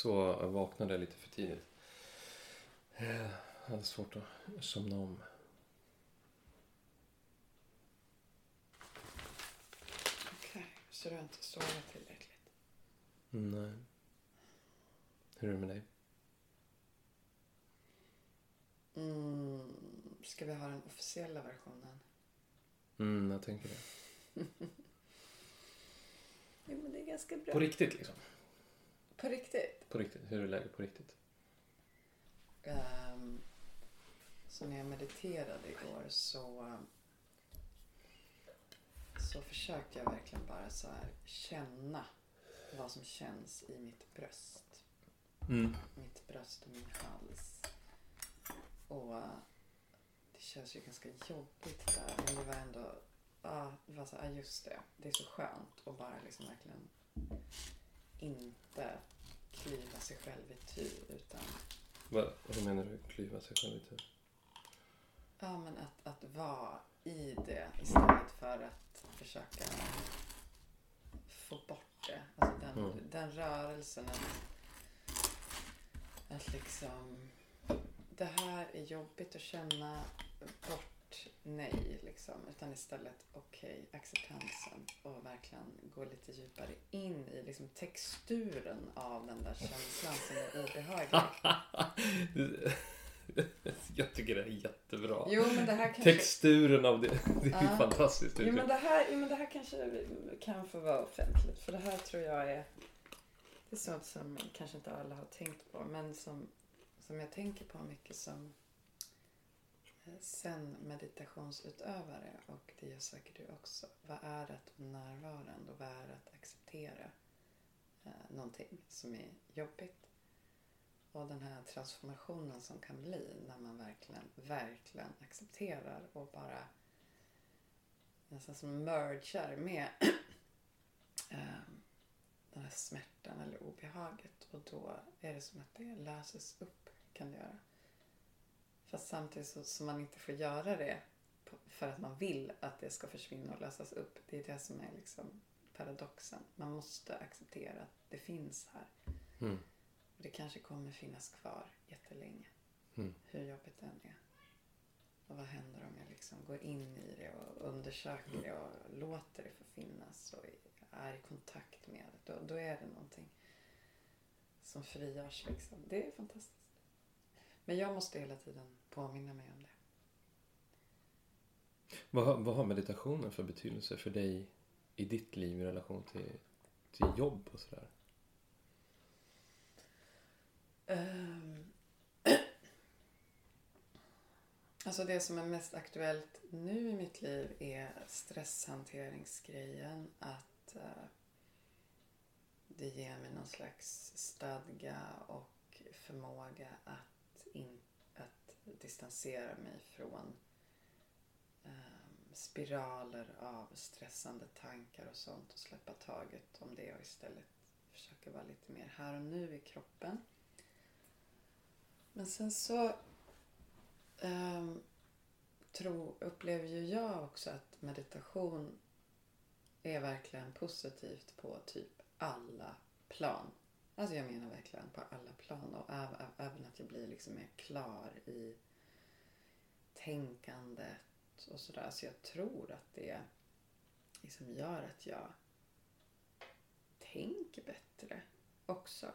Så jag vaknade lite för tidigt. Jag hade svårt att somna om. Okej, så du har inte sovit tillräckligt? Nej. Hur är det med dig? Mm, ska vi ha den officiella versionen? Mm, jag tänker det. Jo, men det är ganska bra. På riktigt liksom. På riktigt? På riktigt. Hur är läget på riktigt? Um, så när jag mediterade igår så, så försökte jag verkligen bara så här känna vad som känns i mitt bröst. Mm. Mitt bröst och min hals. Och det känns ju ganska jobbigt där. Men det var ändå, ja, det var så, ja just det. Det är så skönt att bara liksom verkligen inte klyva sig själv i tu utan Vad, vad menar du? Klyva sig själv lite? Ja, men att, att vara i det istället för att försöka få bort det. Alltså den, Mm. den rörelsen att, att liksom det här är jobbigt att känna bort nej liksom. Utan istället okej, acceptansen och verkligen gå lite djupare in i liksom texturen av den där känslan som är obehaglig. jag tycker det är jättebra. Jo, men det här kanske... Texturen av det, det är ju Ja. fantastiskt. Jo men, det här, jo men det här kanske kan få vara offentligt. För det här tror jag är... Det är sånt som kanske inte alla har tänkt på. Men som, som jag tänker på mycket som sen meditationsutövare. Och det gör säkert du också. Vad är att vara närvarande och vad är att acceptera eh, någonting som är jobbigt? Och den här transformationen som kan bli när man verkligen, verkligen accepterar och bara nästan som mergar med eh, den här smärtan eller obehaget. Och då är det som att det löses upp, kan det göra. Fast samtidigt så, så man inte får göra det för att man vill att det ska försvinna och lösas upp. Det är det som är liksom paradoxen. Man måste acceptera att det finns här. Mm. Och det kanske kommer finnas kvar jättelänge. Mm. Hur jobbigt det än är. Och vad händer om jag liksom går in i det och undersöker det och låter det få finnas och är i kontakt med det. Då, då är det någonting som frigörs liksom. Det är fantastiskt. Men jag måste hela tiden påminna mig om det. Vad, har- vad har meditationen för betydelse för dig i ditt liv i relation till, till jobb och sådär? Ehm. Alltså det som är mest aktuellt nu i mitt liv är stresshanteringsgrejen. Att eh, det ger mig någon slags stadga och förmåga att, in, att distansera mig från ehm, spiraler av stressande tankar och sånt och släppa taget om det och istället försöka vara lite mer här och nu i kroppen. Men sen så ehm, tro, upplever ju jag också att meditation är verkligen positivt på typ alla plan. Alltså jag menar verkligen på alla plan och även att jag blir liksom mer klar i tänkandet och sådär. Så jag tror att det liksom gör att jag tänker bättre också.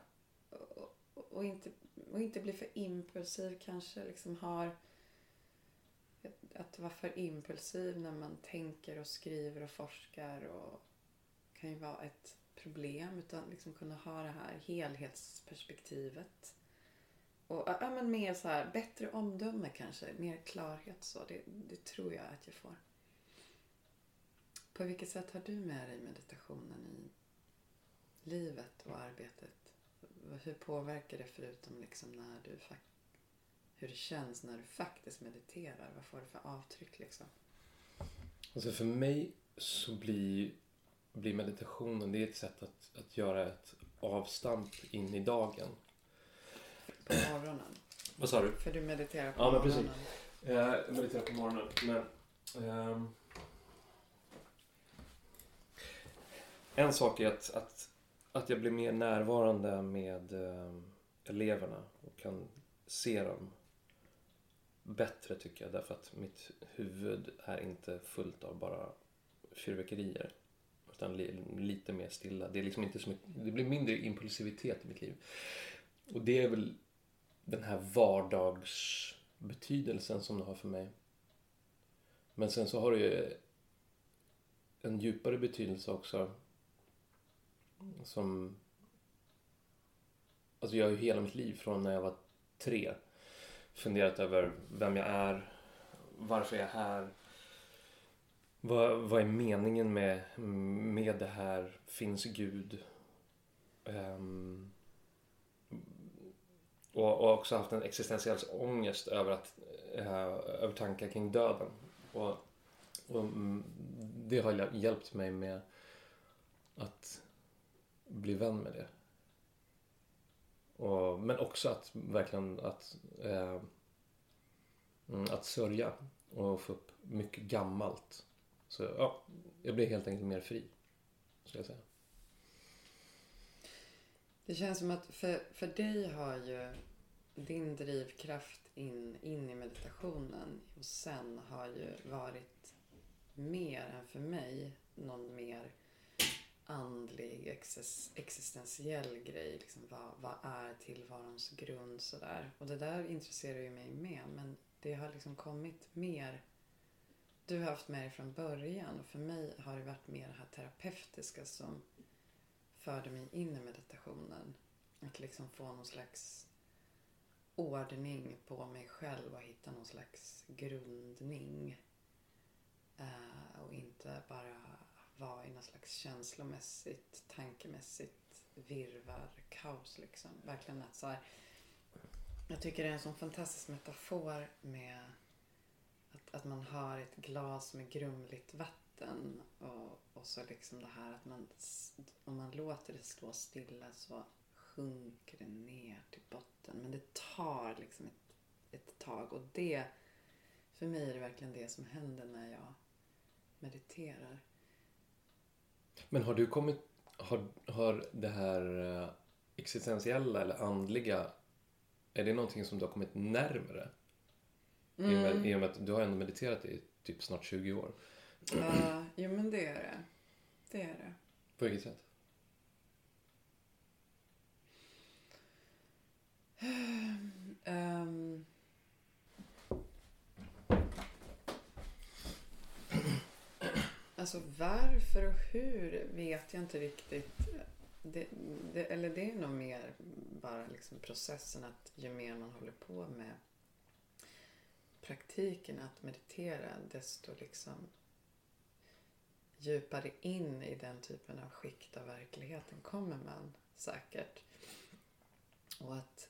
Och, och, och, inte, och inte blir för impulsiv kanske. Liksom har att vara för impulsiv när man tänker och skriver och forskar och kan ju vara ett problem. Utan liksom kunna ha det här helhetsperspektivet. Och ja, men mer så här, bättre omdöme kanske, mer klarhet så. Det, det tror jag att jag får. På vilket sätt har du med dig meditationen i livet och arbetet? Hur påverkar det förutom liksom när du hur det känns när du faktiskt mediterar? Vad får det för avtryck liksom? Alltså för mig så blir, blir meditationen det är ett sätt att, att göra ett avstamp in i dagen. På morgonen. Vad sa du? För du mediterar på Ja, men morgonen. precis. Jag mediterar på morgonen. Men, ehm, en sak är att, att, att jag blir mer närvarande med eh, eleverna och kan se dem bättre tycker jag därför att mitt huvud är inte fullt av bara fyrverkerier. Utan li, lite mer stilla. Det, är liksom inte så mycket, det blir mindre impulsivitet i mitt liv. Och det är väl den här vardagsbetydelsen som det har för mig. Men sen så har det ju en djupare betydelse också. Som... Alltså jag har ju hela mitt liv från när jag var tre funderat över vem jag är, varför jag är här. Vad, vad är meningen med, med det här? Finns Gud? Um, och, och också haft en existentiell ångest över, att, uh, över tankar kring döden. Och, och mm, det har hjälpt mig med att bli vän med det. Och, men också att verkligen att, eh, mm, att sörja och få upp mycket gammalt. Så ja, jag blir helt enkelt mer fri, skulle jag säga. Det känns som att för, för dig har ju din drivkraft in, in i meditationen och sen har ju varit mer än för mig någon mer andlig, existentiell grej. Liksom, vad, vad är tillvarons grund? Sådär. Och det där intresserar ju mig med. Men det har liksom kommit mer. Du har haft med dig från början och för mig har det varit mer det här terapeutiska som förde mig in i meditationen. Att liksom få någon slags ordning på mig själv och hitta någon slags grundning. Uh, och inte bara vara i någon slags känslomässigt, tankemässigt virvar, kaos liksom. Verkligen att så här, Jag tycker det är en sån fantastisk metafor med att, man har ett glas med grumligt vatten och, och så liksom det här att man, om man låter det stå stilla så sjunker det ner till botten. Men det tar liksom ett, ett tag och det, för mig är det verkligen det som händer när jag mediterar. Men har du kommit, har, har det här eh, existentiella eller andliga, är det någonting som du har kommit närmare? Mm. I, och med, mm. I och med att du har ändå mediterat i typ snart 20 år. Ja, jo men det är det. Det är det. På vilket sätt? Um, Alltså varför och hur vet jag inte riktigt. Det, det, eller det är nog mer bara liksom processen att ju mer man håller på med praktiken att meditera desto liksom djupare in i den typen av skikt av verkligheten kommer man säkert. Och att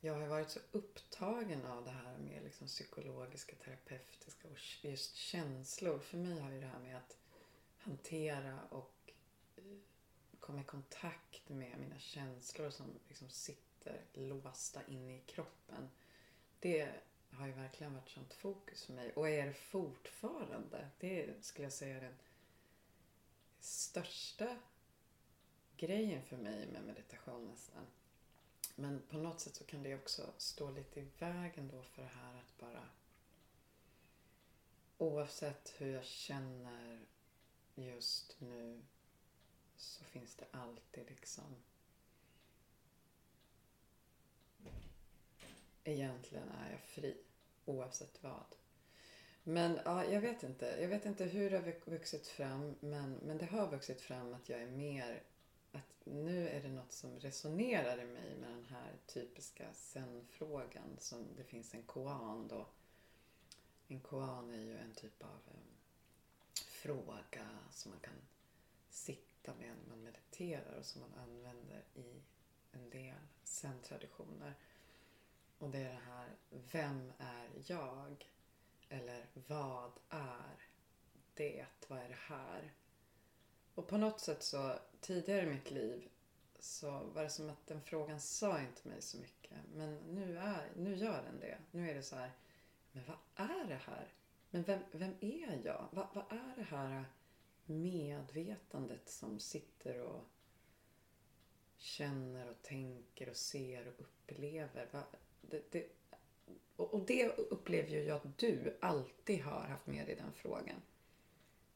jag har varit så upptagen av det här med liksom psykologiska, terapeutiska och just känslor. För mig har ju det här med att hantera och eh, komma i kontakt med mina känslor som liksom sitter låsta inne i kroppen. Det har ju verkligen varit sånt fokus för mig och är det fortfarande. Det skulle jag säga är den största grejen för mig med meditation nästan. Men på något sätt så kan det också stå lite i vägen då för det här att bara oavsett hur jag känner just nu så finns det alltid liksom egentligen är jag fri oavsett vad. Men ja, jag vet inte. Jag vet inte hur det har vuxit fram men, men det har vuxit fram att jag är mer att nu är det något som resonerar i mig med den här typiska zen-frågan som det finns en koan då. En koan är ju en typ av um, fråga som man kan sitta med när man mediterar och som man använder i en del zen-traditioner. Och det är det här, vem är jag? Eller vad är det? Vad är det här? Och på något sätt så tidigare i mitt liv så var det som att den frågan sa inte mig så mycket. Men nu, är, nu gör den det. Nu är det så här, men vad är det här? Men vem, vem är jag? Vad, vad är det här medvetandet som sitter och känner och tänker och ser och upplever. Va- det, det, och det upplever ju jag att du alltid har haft med i den frågan.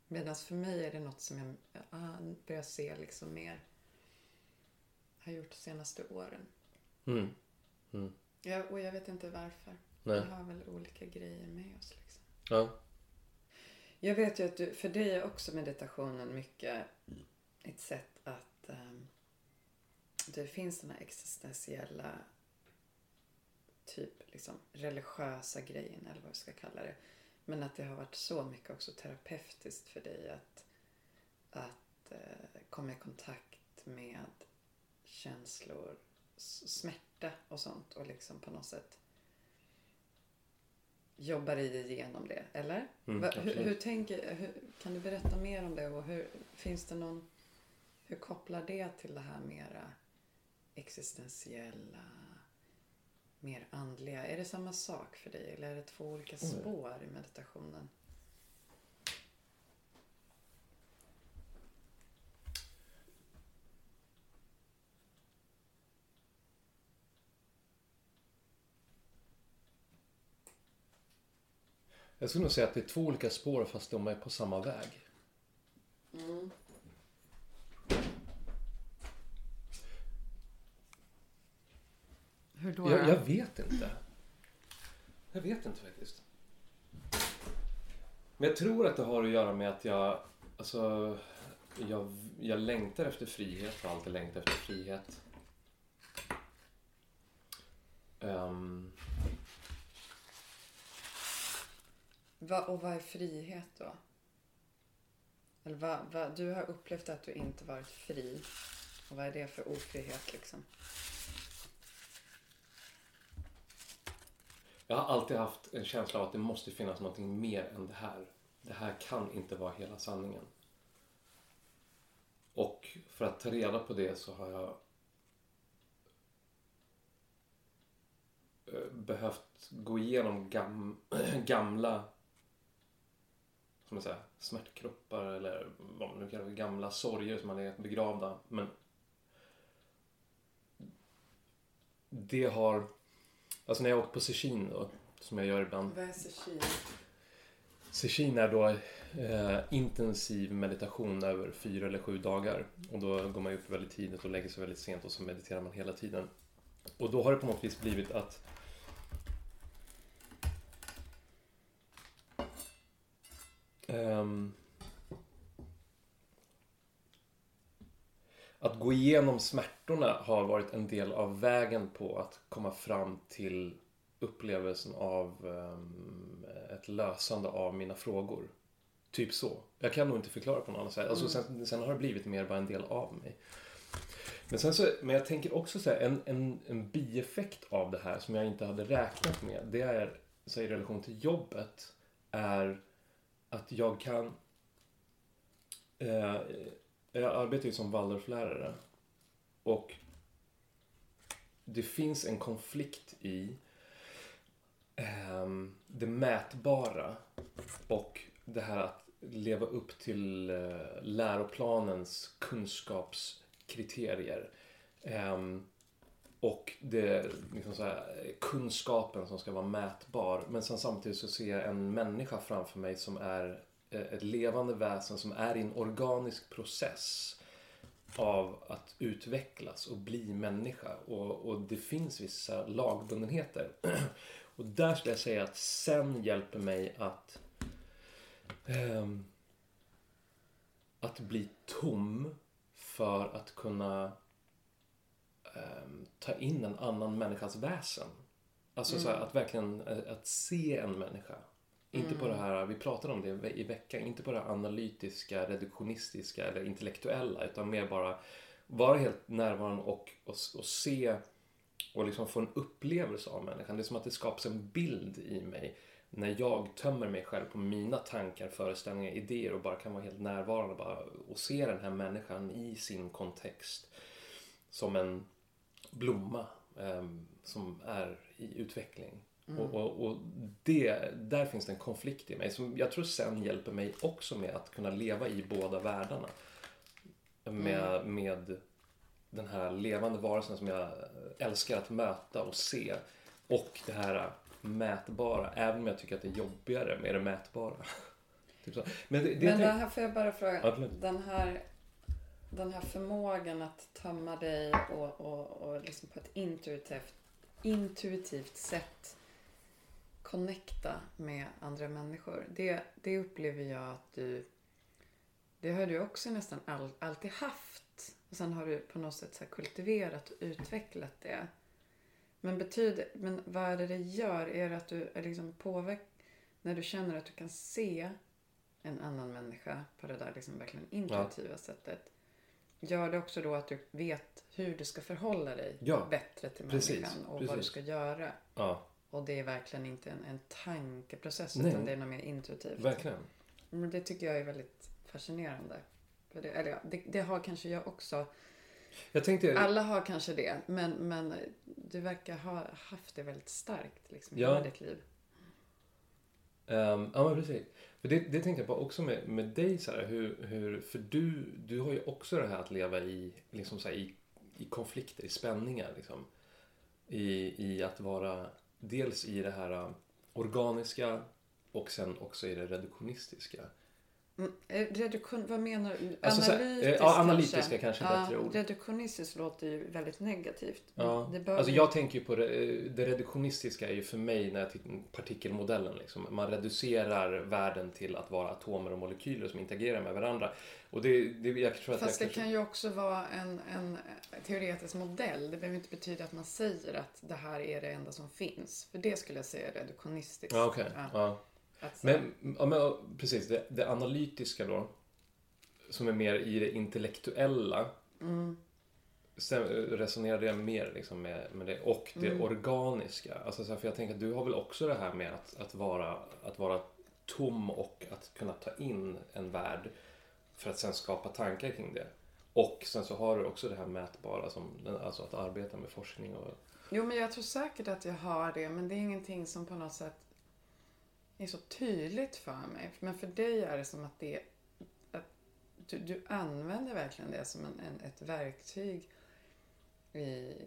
Medan för mig är det något som jag ah, börjar se liksom mer har gjort de senaste åren. Mm. Mm. Ja, och jag vet inte varför. Nej. Vi har väl olika grejer med oss. Liksom. Ja. Jag vet ju att du, för dig är också meditationen mycket ett sätt att ehm, det finns den här existentiella typ liksom religiösa grejen eller vad vi ska kalla det. Men att det har varit så mycket också terapeutiskt för dig att, att eh, komma i kontakt med känslor, smärta och sånt och liksom på något sätt jobbar dig igenom det, eller? Mm, Va, hur, hur tänker, hur, kan du berätta mer om det och hur, finns det någon, hur kopplar det till det här mera existentiella, mer andliga? Är det samma sak för dig eller är det två olika Mm. spår i meditationen? Jag skulle nog säga att det är två olika spår fast de är på samma väg. Hur då? Jag, jag vet inte. Jag vet inte faktiskt. Men jag tror att det har att göra med att jag, alltså, jag, jag längtar efter frihet och alltid längtat efter frihet. Ehm, Va, och vad är frihet då? Eller vad, vad, du har upplevt att du inte varit fri. Och vad är det för ofrihet liksom? Jag har alltid haft en känsla av att det måste finnas någonting mer än det här. Det här kan inte vara hela sanningen. Och för att ta reda på det så har jag eh, behövt gå igenom gam, gamla som man säger, smärtkroppar eller vad man nu kallar det, gamla sorger som har legat begravda. Men det har, alltså när jag åker på Sichin då, som jag gör ibland. Vad är seshin? Seshin är då eh, intensiv meditation över fyra eller sju dagar. Och då går man upp väldigt tidigt och lägger sig väldigt sent och så mediterar man hela tiden. Och då har det på något vis blivit att ehm, att gå igenom smärtorna har varit en del av vägen på att komma fram till upplevelsen av ehm, ett lösande av mina frågor. Typ så. Jag kan nog inte förklara på något annat sätt. Alltså, sen, sen har det blivit mer bara en del av mig. Men, sen så, men jag tänker också så här, en, en, en bieffekt av det här som jag inte hade räknat med. Det är, så i relation till jobbet, är att jag kan... Eh, jag arbetar ju som Waldorflärare. Och det finns en konflikt i ehm, det mätbara och det här att leva upp till eh, läroplanens kunskapskriterier. Ehm, och det liksom så här, kunskapen som ska vara mätbar. Men sen samtidigt så ser jag en människa framför mig som är ett levande väsen som är i en organisk process av att utvecklas och bli människa. Och, och det finns vissa lagbundenheter. Och där skulle jag säga att sen hjälper mig att ehm, att bli tom för att kunna ehm, ta in en annan människas väsen. Alltså så här, att verkligen eh, att se en människa. Inte på det här, vi pratade om det i ve- i veckan, inte på det analytiska, reduktionistiska eller intellektuella utan mer bara vara helt närvarande och, och, och se och liksom få en upplevelse av människan. Det är som att det skapas en bild i mig när jag tömmer mig själv på mina tankar, föreställningar, idéer och bara kan vara helt närvarande bara, och se den här människan i sin kontext som en blomma ehm, som är i utveckling. Mm. Och, och, och det, där finns det en konflikt i mig som jag tror sen hjälper mig också med att kunna leva i båda världarna. Med, Mm. med den här levande varelsen som jag älskar att möta och se. Och det här mätbara, även om jag tycker att det är jobbigare med det mätbara. typ så. Men det, det, Men det här får jag bara fråga. Ja, den, här, den här förmågan att tömma dig och, och, och liksom på ett intuitivt, intuitivt sätt connecta med andra människor. Det, det upplever jag att du... Det har du också nästan all, alltid haft. Och sen har du på något sätt så kultiverat och utvecklat det. Men, betyder, men vad är det det gör? Är det att du är liksom påverk... När du känner att du kan se en annan människa på det där liksom verkligen intuitiva sättet. Gör det också då att du vet hur du ska förhålla dig Ja, bättre till precis, människan och vad du precis. ska göra. ja, Och det är verkligen inte en, en tankeprocess Nej. utan det är något mer intuitivt. verkligen. Men det tycker jag är väldigt fascinerande. För det, eller ja, det, det har kanske jag också. Jag tänkte... Alla har kanske det. Men, men du verkar ha haft det väldigt starkt liksom, i Ja. hela ditt liv. Ehm, ja, men precis. För det, det tänkte jag på också med, med dig, så här, hur, hur, för du, du har ju också det här att leva i, liksom så här, i, i konflikter, i spänningar. Liksom. I, I att vara dels i det här äh, organiska och sen också i det reduktionistiska. Mm, eh, reduktion, vad menar du? Alltså eh, ja, analytiska kanske är bättre ord. Reduktionistiskt låter ju väldigt negativt. Ja. Alltså jag tänker ju på det, det reduktionistiska är ju för mig när jag tittar på partikelmodellen. Liksom. Man reducerar världen till att vara atomer och molekyler som interagerar med varandra. Och det, det jag tror att Fast det kanske- kan ju också vara en, en teoretisk modell. Det behöver inte betyda att man säger att det här är det enda som finns. För det skulle jag säga är reduktionistiskt. Ja, okej. Ja, Ja. att så- Men, ja, men precis, det, det analytiska då, som är mer i det intellektuella, mm, sen resonerade jag mer liksom med, med det, och det Mm. organiska. Alltså, så här, för jag tänker att du har väl också det här med att, att, vara, att vara tom och att kunna ta in en värld för att sen skapa tankar kring det. Och sen så har du också det här mätbara, som, alltså att arbeta med forskning och... Jo, men jag tror säkert att jag har det. Men det är ingenting som på något sätt är så tydligt för mig. Men för dig är det som att det att du, du använder verkligen det som en, en, ett verktyg i,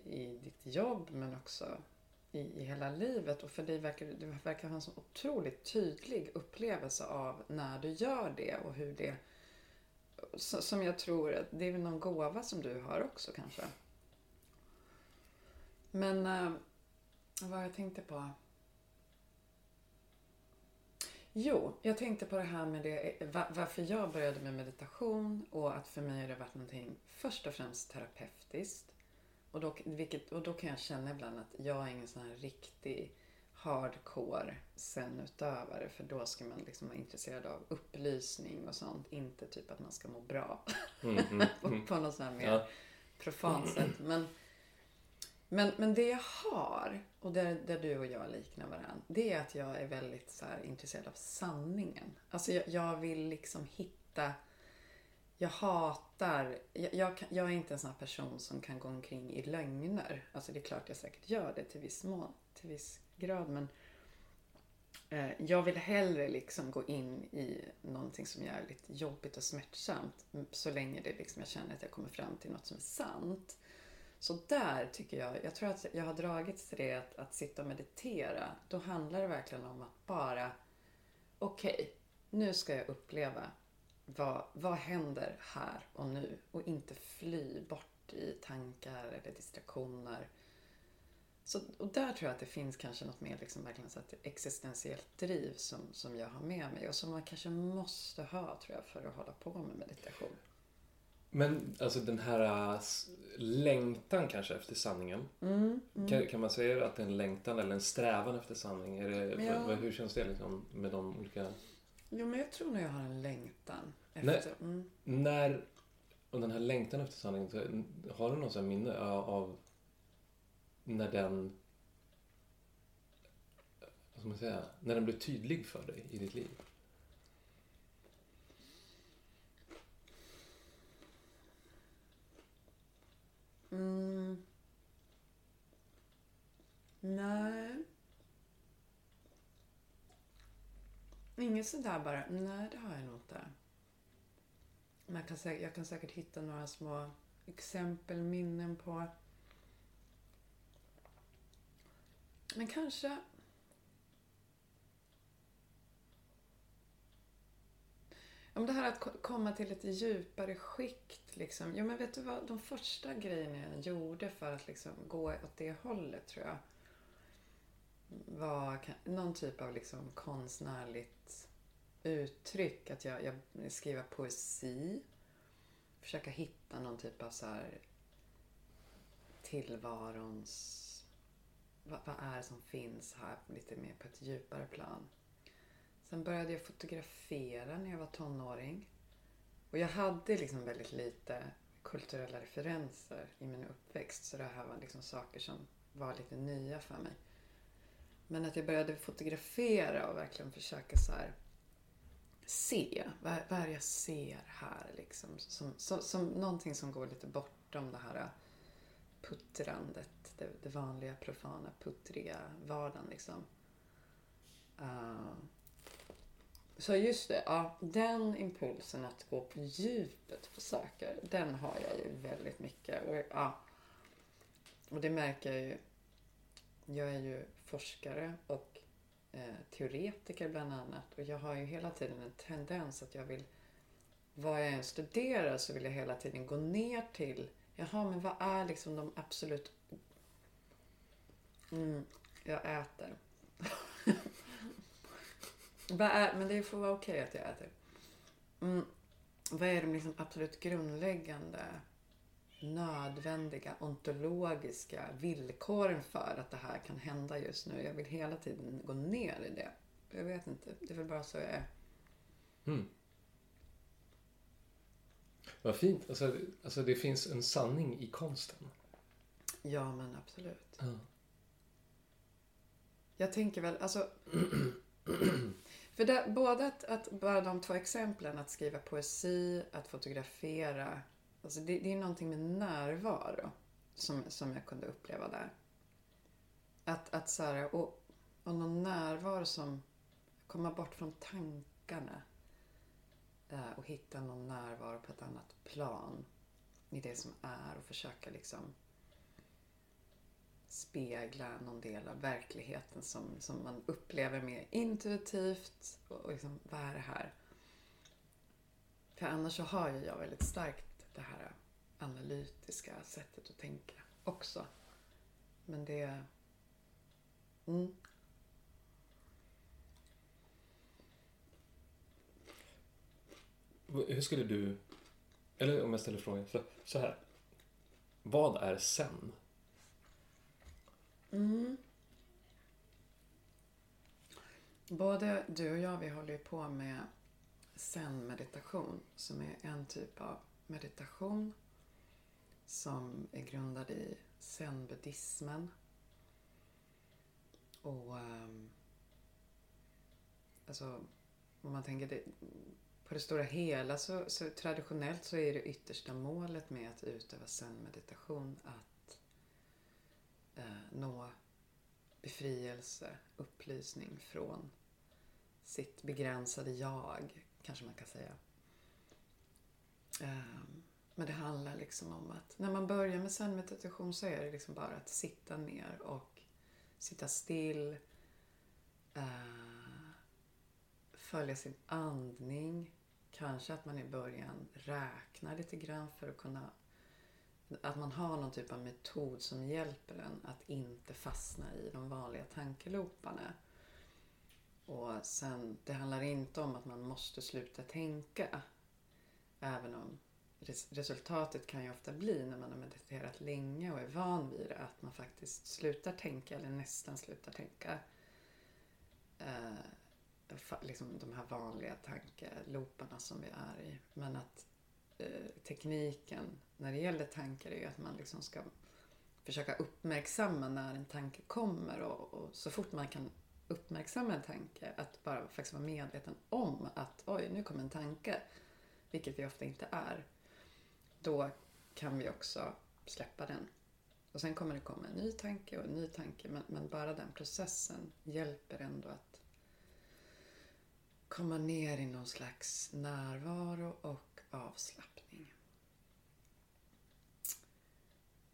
i ditt jobb men också i, i hela livet. Och för dig verkar du verkar ha en så otroligt tydlig upplevelse av när du gör det och hur det som jag tror att det är väl någon gåva som du har också kanske. Men eh, vad jag tänkte på? Jo, jag tänkte på det här med det, va- varför jag började med meditation och att för mig har det varit någonting först och främst terapeutiskt. Och då, vilket, och då kan jag känna ibland att jag är ingen sån här riktig hardcore zen-utövare för då ska man liksom vara intresserad av upplysning och sånt. Inte typ att man ska må bra Mm, mm, mm. på något sånt här mer Ja. profant sätt. Men, men, men det jag har, och där, där du och jag liknar varandra, det är att jag är väldigt så här, intresserad av sanningen. Alltså jag, jag vill liksom hitta jag hatar, jag, jag, jag är inte en sån här person som kan gå omkring i lögner. Alltså det är klart jag säkert gör det till viss mån, till viss grad men eh, jag vill hellre liksom gå in i någonting som är jävligt jobbigt och smärtsamt så länge det liksom jag känner att jag kommer fram till något som är sant. Så där tycker jag, jag tror att jag har dragits till det att, att sitta och meditera. Då handlar det verkligen om att bara, okej, nu ska jag uppleva vad, vad händer här och nu och inte fly bort i tankar eller distraktioner. Så, och där tror jag att det finns kanske något mer liksom verkligen så att existentiellt driv som, som jag har med mig och som man kanske måste ha tror jag för att hålla på med meditation. Men alltså den här äh, längtan kanske efter sanningen. Mm, Kan, kan man säga att det är en längtan eller en strävan efter sanning? Är det, Ja. vad, hur känns det liksom med de olika... Jo, men jag tror nog jag har en längtan efter... Mm. När, och den här längtan efter sanning, så har du någon sån minne av, av när den... Vad ska man säga? När den blev tydlig för dig i ditt liv? Mm. Nej. Inget sådär bara, nej det har jag nog inte. Man kan säkert, jag kan säkert hitta några små exempel, minnen på. Men kanske Om det här att komma till ett djupare skikt. Liksom. Jo, men vet du vad? De första grejerna jag gjorde för att liksom gå åt det hållet, tror jag, var någon typ av liksom konstnärligt uttryck. Att jag, jag skriver poesi. Försöka hitta någon typ av så här tillvarons... Vad, vad är det som finns här lite mer på ett djupare plan? Sen började jag fotografera när jag var tonåring. Och jag hade liksom väldigt lite kulturella referenser i min uppväxt. Så det här var liksom saker som var lite nya för mig. Men att jag började fotografera och verkligen försöka så här se. Vad, vad är det jag ser här liksom? Som, som, som någonting som går lite bortom det här puttrandet. Det, det vanliga, profana, puttriga vardagen liksom. Uh, så just det, ja, den impulsen att gå på djupet på saker, den har jag ju väldigt mycket. Och, ja, och det märker jag ju. Jag är ju forskare och eh, teoretiker bland annat. Och jag har ju hela tiden en tendens att jag vill, vad jag än studerar så vill jag hela tiden gå ner till, jaha men vad är liksom de absolut, mm, jag äter. är, men det får vara okej att jag äter. Mm, vad är de liksom absolut grundläggande nödvändiga ontologiska villkoren för att det här kan hända just nu. Jag vill hela tiden gå ner i det. Jag vet inte, det är väl bara så jag är. Mm. Vad fint. Alltså, alltså det finns en sanning i konsten. Ja, men absolut. Ja. Jag tänker väl, alltså... för det, både att, att, bara de två exemplen, att skriva poesi, att fotografera. Alltså det, det är någonting med närvaro som, som jag kunde uppleva där. Att, att så här, och, och någon närvaro som komma bort från tankarna. eh, Och hitta någon närvaro på ett annat plan. I det som är och försöka liksom spegla någon del av verkligheten som, som man upplever mer intuitivt. Och, och liksom, vad är det här? För annars så har ju jag väldigt starkt det här analytiska sättet att tänka också. Men det... Mm. Hur skulle du... Eller om jag ställer frågan så, så här. Vad är sen? Mm. Både du och jag, vi håller ju på med zen-meditation som är en typ av meditation som är grundad i zen-buddhismen. Och um, alltså, om man tänker det, på det stora hela så, så traditionellt så är det yttersta målet med att utöva zen-meditation att nå befrielse, upplysning från sitt begränsade jag, kanske man kan säga. Ehm, men det handlar liksom om att när man börjar med zen-meditation så är det liksom bara att sitta ner och sitta still. Eh, följa sin andning. Kanske att man i början räknar lite grann för att kunna... Att man har någon typ av metod som hjälper en att inte fastna i de vanliga tankeloparna. Och sen, det handlar inte om att man måste sluta tänka. Även om resultatet kan ju ofta bli när man har mediterat länge och är van vid det att man faktiskt slutar tänka eller nästan slutar tänka. Eh, liksom de här vanliga tankeloparna som vi är i. Men att Eh, tekniken när det gäller tankar är ju att man liksom ska försöka uppmärksamma när en tanke kommer och, och så fort man kan uppmärksamma en tanke, att bara faktiskt vara medveten om att oj, nu kom en tanke, vilket vi ofta inte är. Då kan vi också släppa den. Och sen kommer det komma en ny tanke och en ny tanke, men, men bara den processen hjälper ändå att komma ner i någon slags närvaro och avslappning.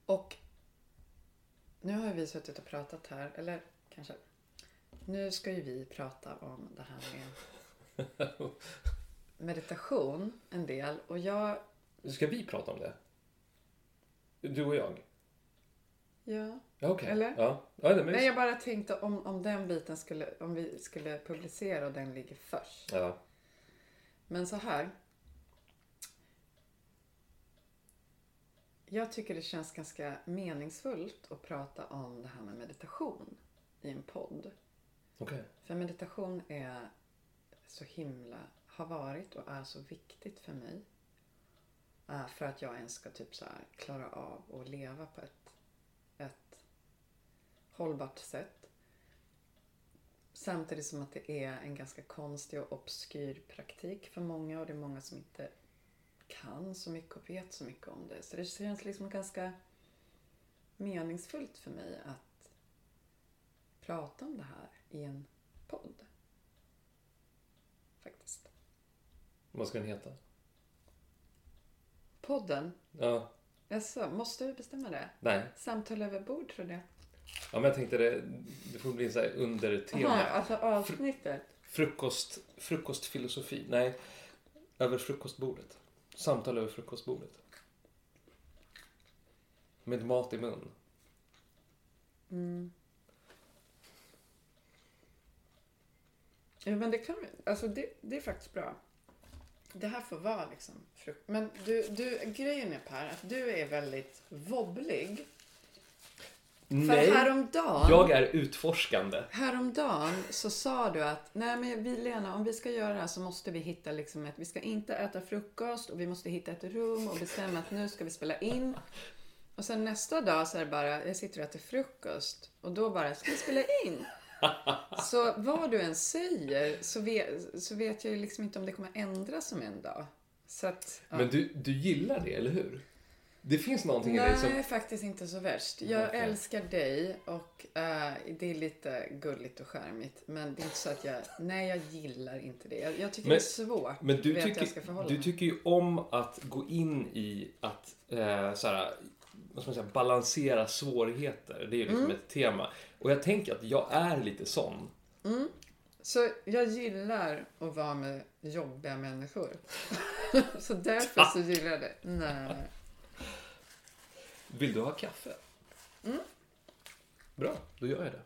Och nu har vi suttit och pratat här, eller kanske nu ska ju vi prata om det här med meditation en del och jag... Ska vi prata om det? Du och jag? Ja. Ja, okej. Eller? Ja. ja det Nej, jag bara tänkte om, om den biten skulle, om vi skulle publicera och den ligger först. Ja. Men så här. Jag tycker det känns ganska meningsfullt att prata om det här med meditation i en podd. Okej. För meditation är så himla, har varit och är så viktigt för mig. Eh, För att jag ens ska typ så klara av att leva på ett, ett hållbart sätt. Samtidigt som att det är en ganska konstig och obskyr praktik för många och det är många som inte kan så mycket och vet så mycket om det. Så det känns liksom ganska meningsfullt för mig att prata om det här i en podd. Faktiskt. Vad ska den heta? Podden, Ja. alltså, måste vi bestämma det? Nej. Samtal över bord tror jag. Ja, men jag tänkte det, det får bli så här undertema. Aha, alltså avsnittet. Frukost, frukostfilosofi. Nej, över frukostbordet. Samtal över frukostbordet. Med mat i mun. Mm. Ja, men det kan vi, alltså det, det är faktiskt bra. Det här får vara liksom frukt. Men du, du, grejen är Per, att du är väldigt vobblig. Nej, För häromdagen, jag är utforskande. häromdagen så sa du att nej men vi Lena, om vi ska göra det här så måste vi hitta liksom ett, vi ska inte äta frukost och vi måste hitta ett rum och bestämma att nu ska vi spela in. Och sen nästa dag så är det bara, jag sitter och äter frukost och då bara, ska vi spela in? Så vad du än säger så vet, så vet jag ju liksom inte om det kommer ändras om en dag. Så att, ja. Men du, du gillar det, eller hur? Det finns någonting i Nej, dig som... faktiskt inte så värst. Jag Okej. älskar dig och eh, det är lite gulligt och charmigt. Men det är inte så att jag... Nej, jag gillar inte det. Jag, jag tycker Men- det är svårt Men du tycker, du tycker ju om att gå in i att eh, så här, vad ska man säga, balansera svårigheter. Det är ju liksom Mm. ett tema. Och jag tänker att jag är lite sån. Så jag gillar att vara med jobbiga människor. så därför så gillar jag det. Nej. Vill du ha kaffe? Mm. Bra, då gör jag det.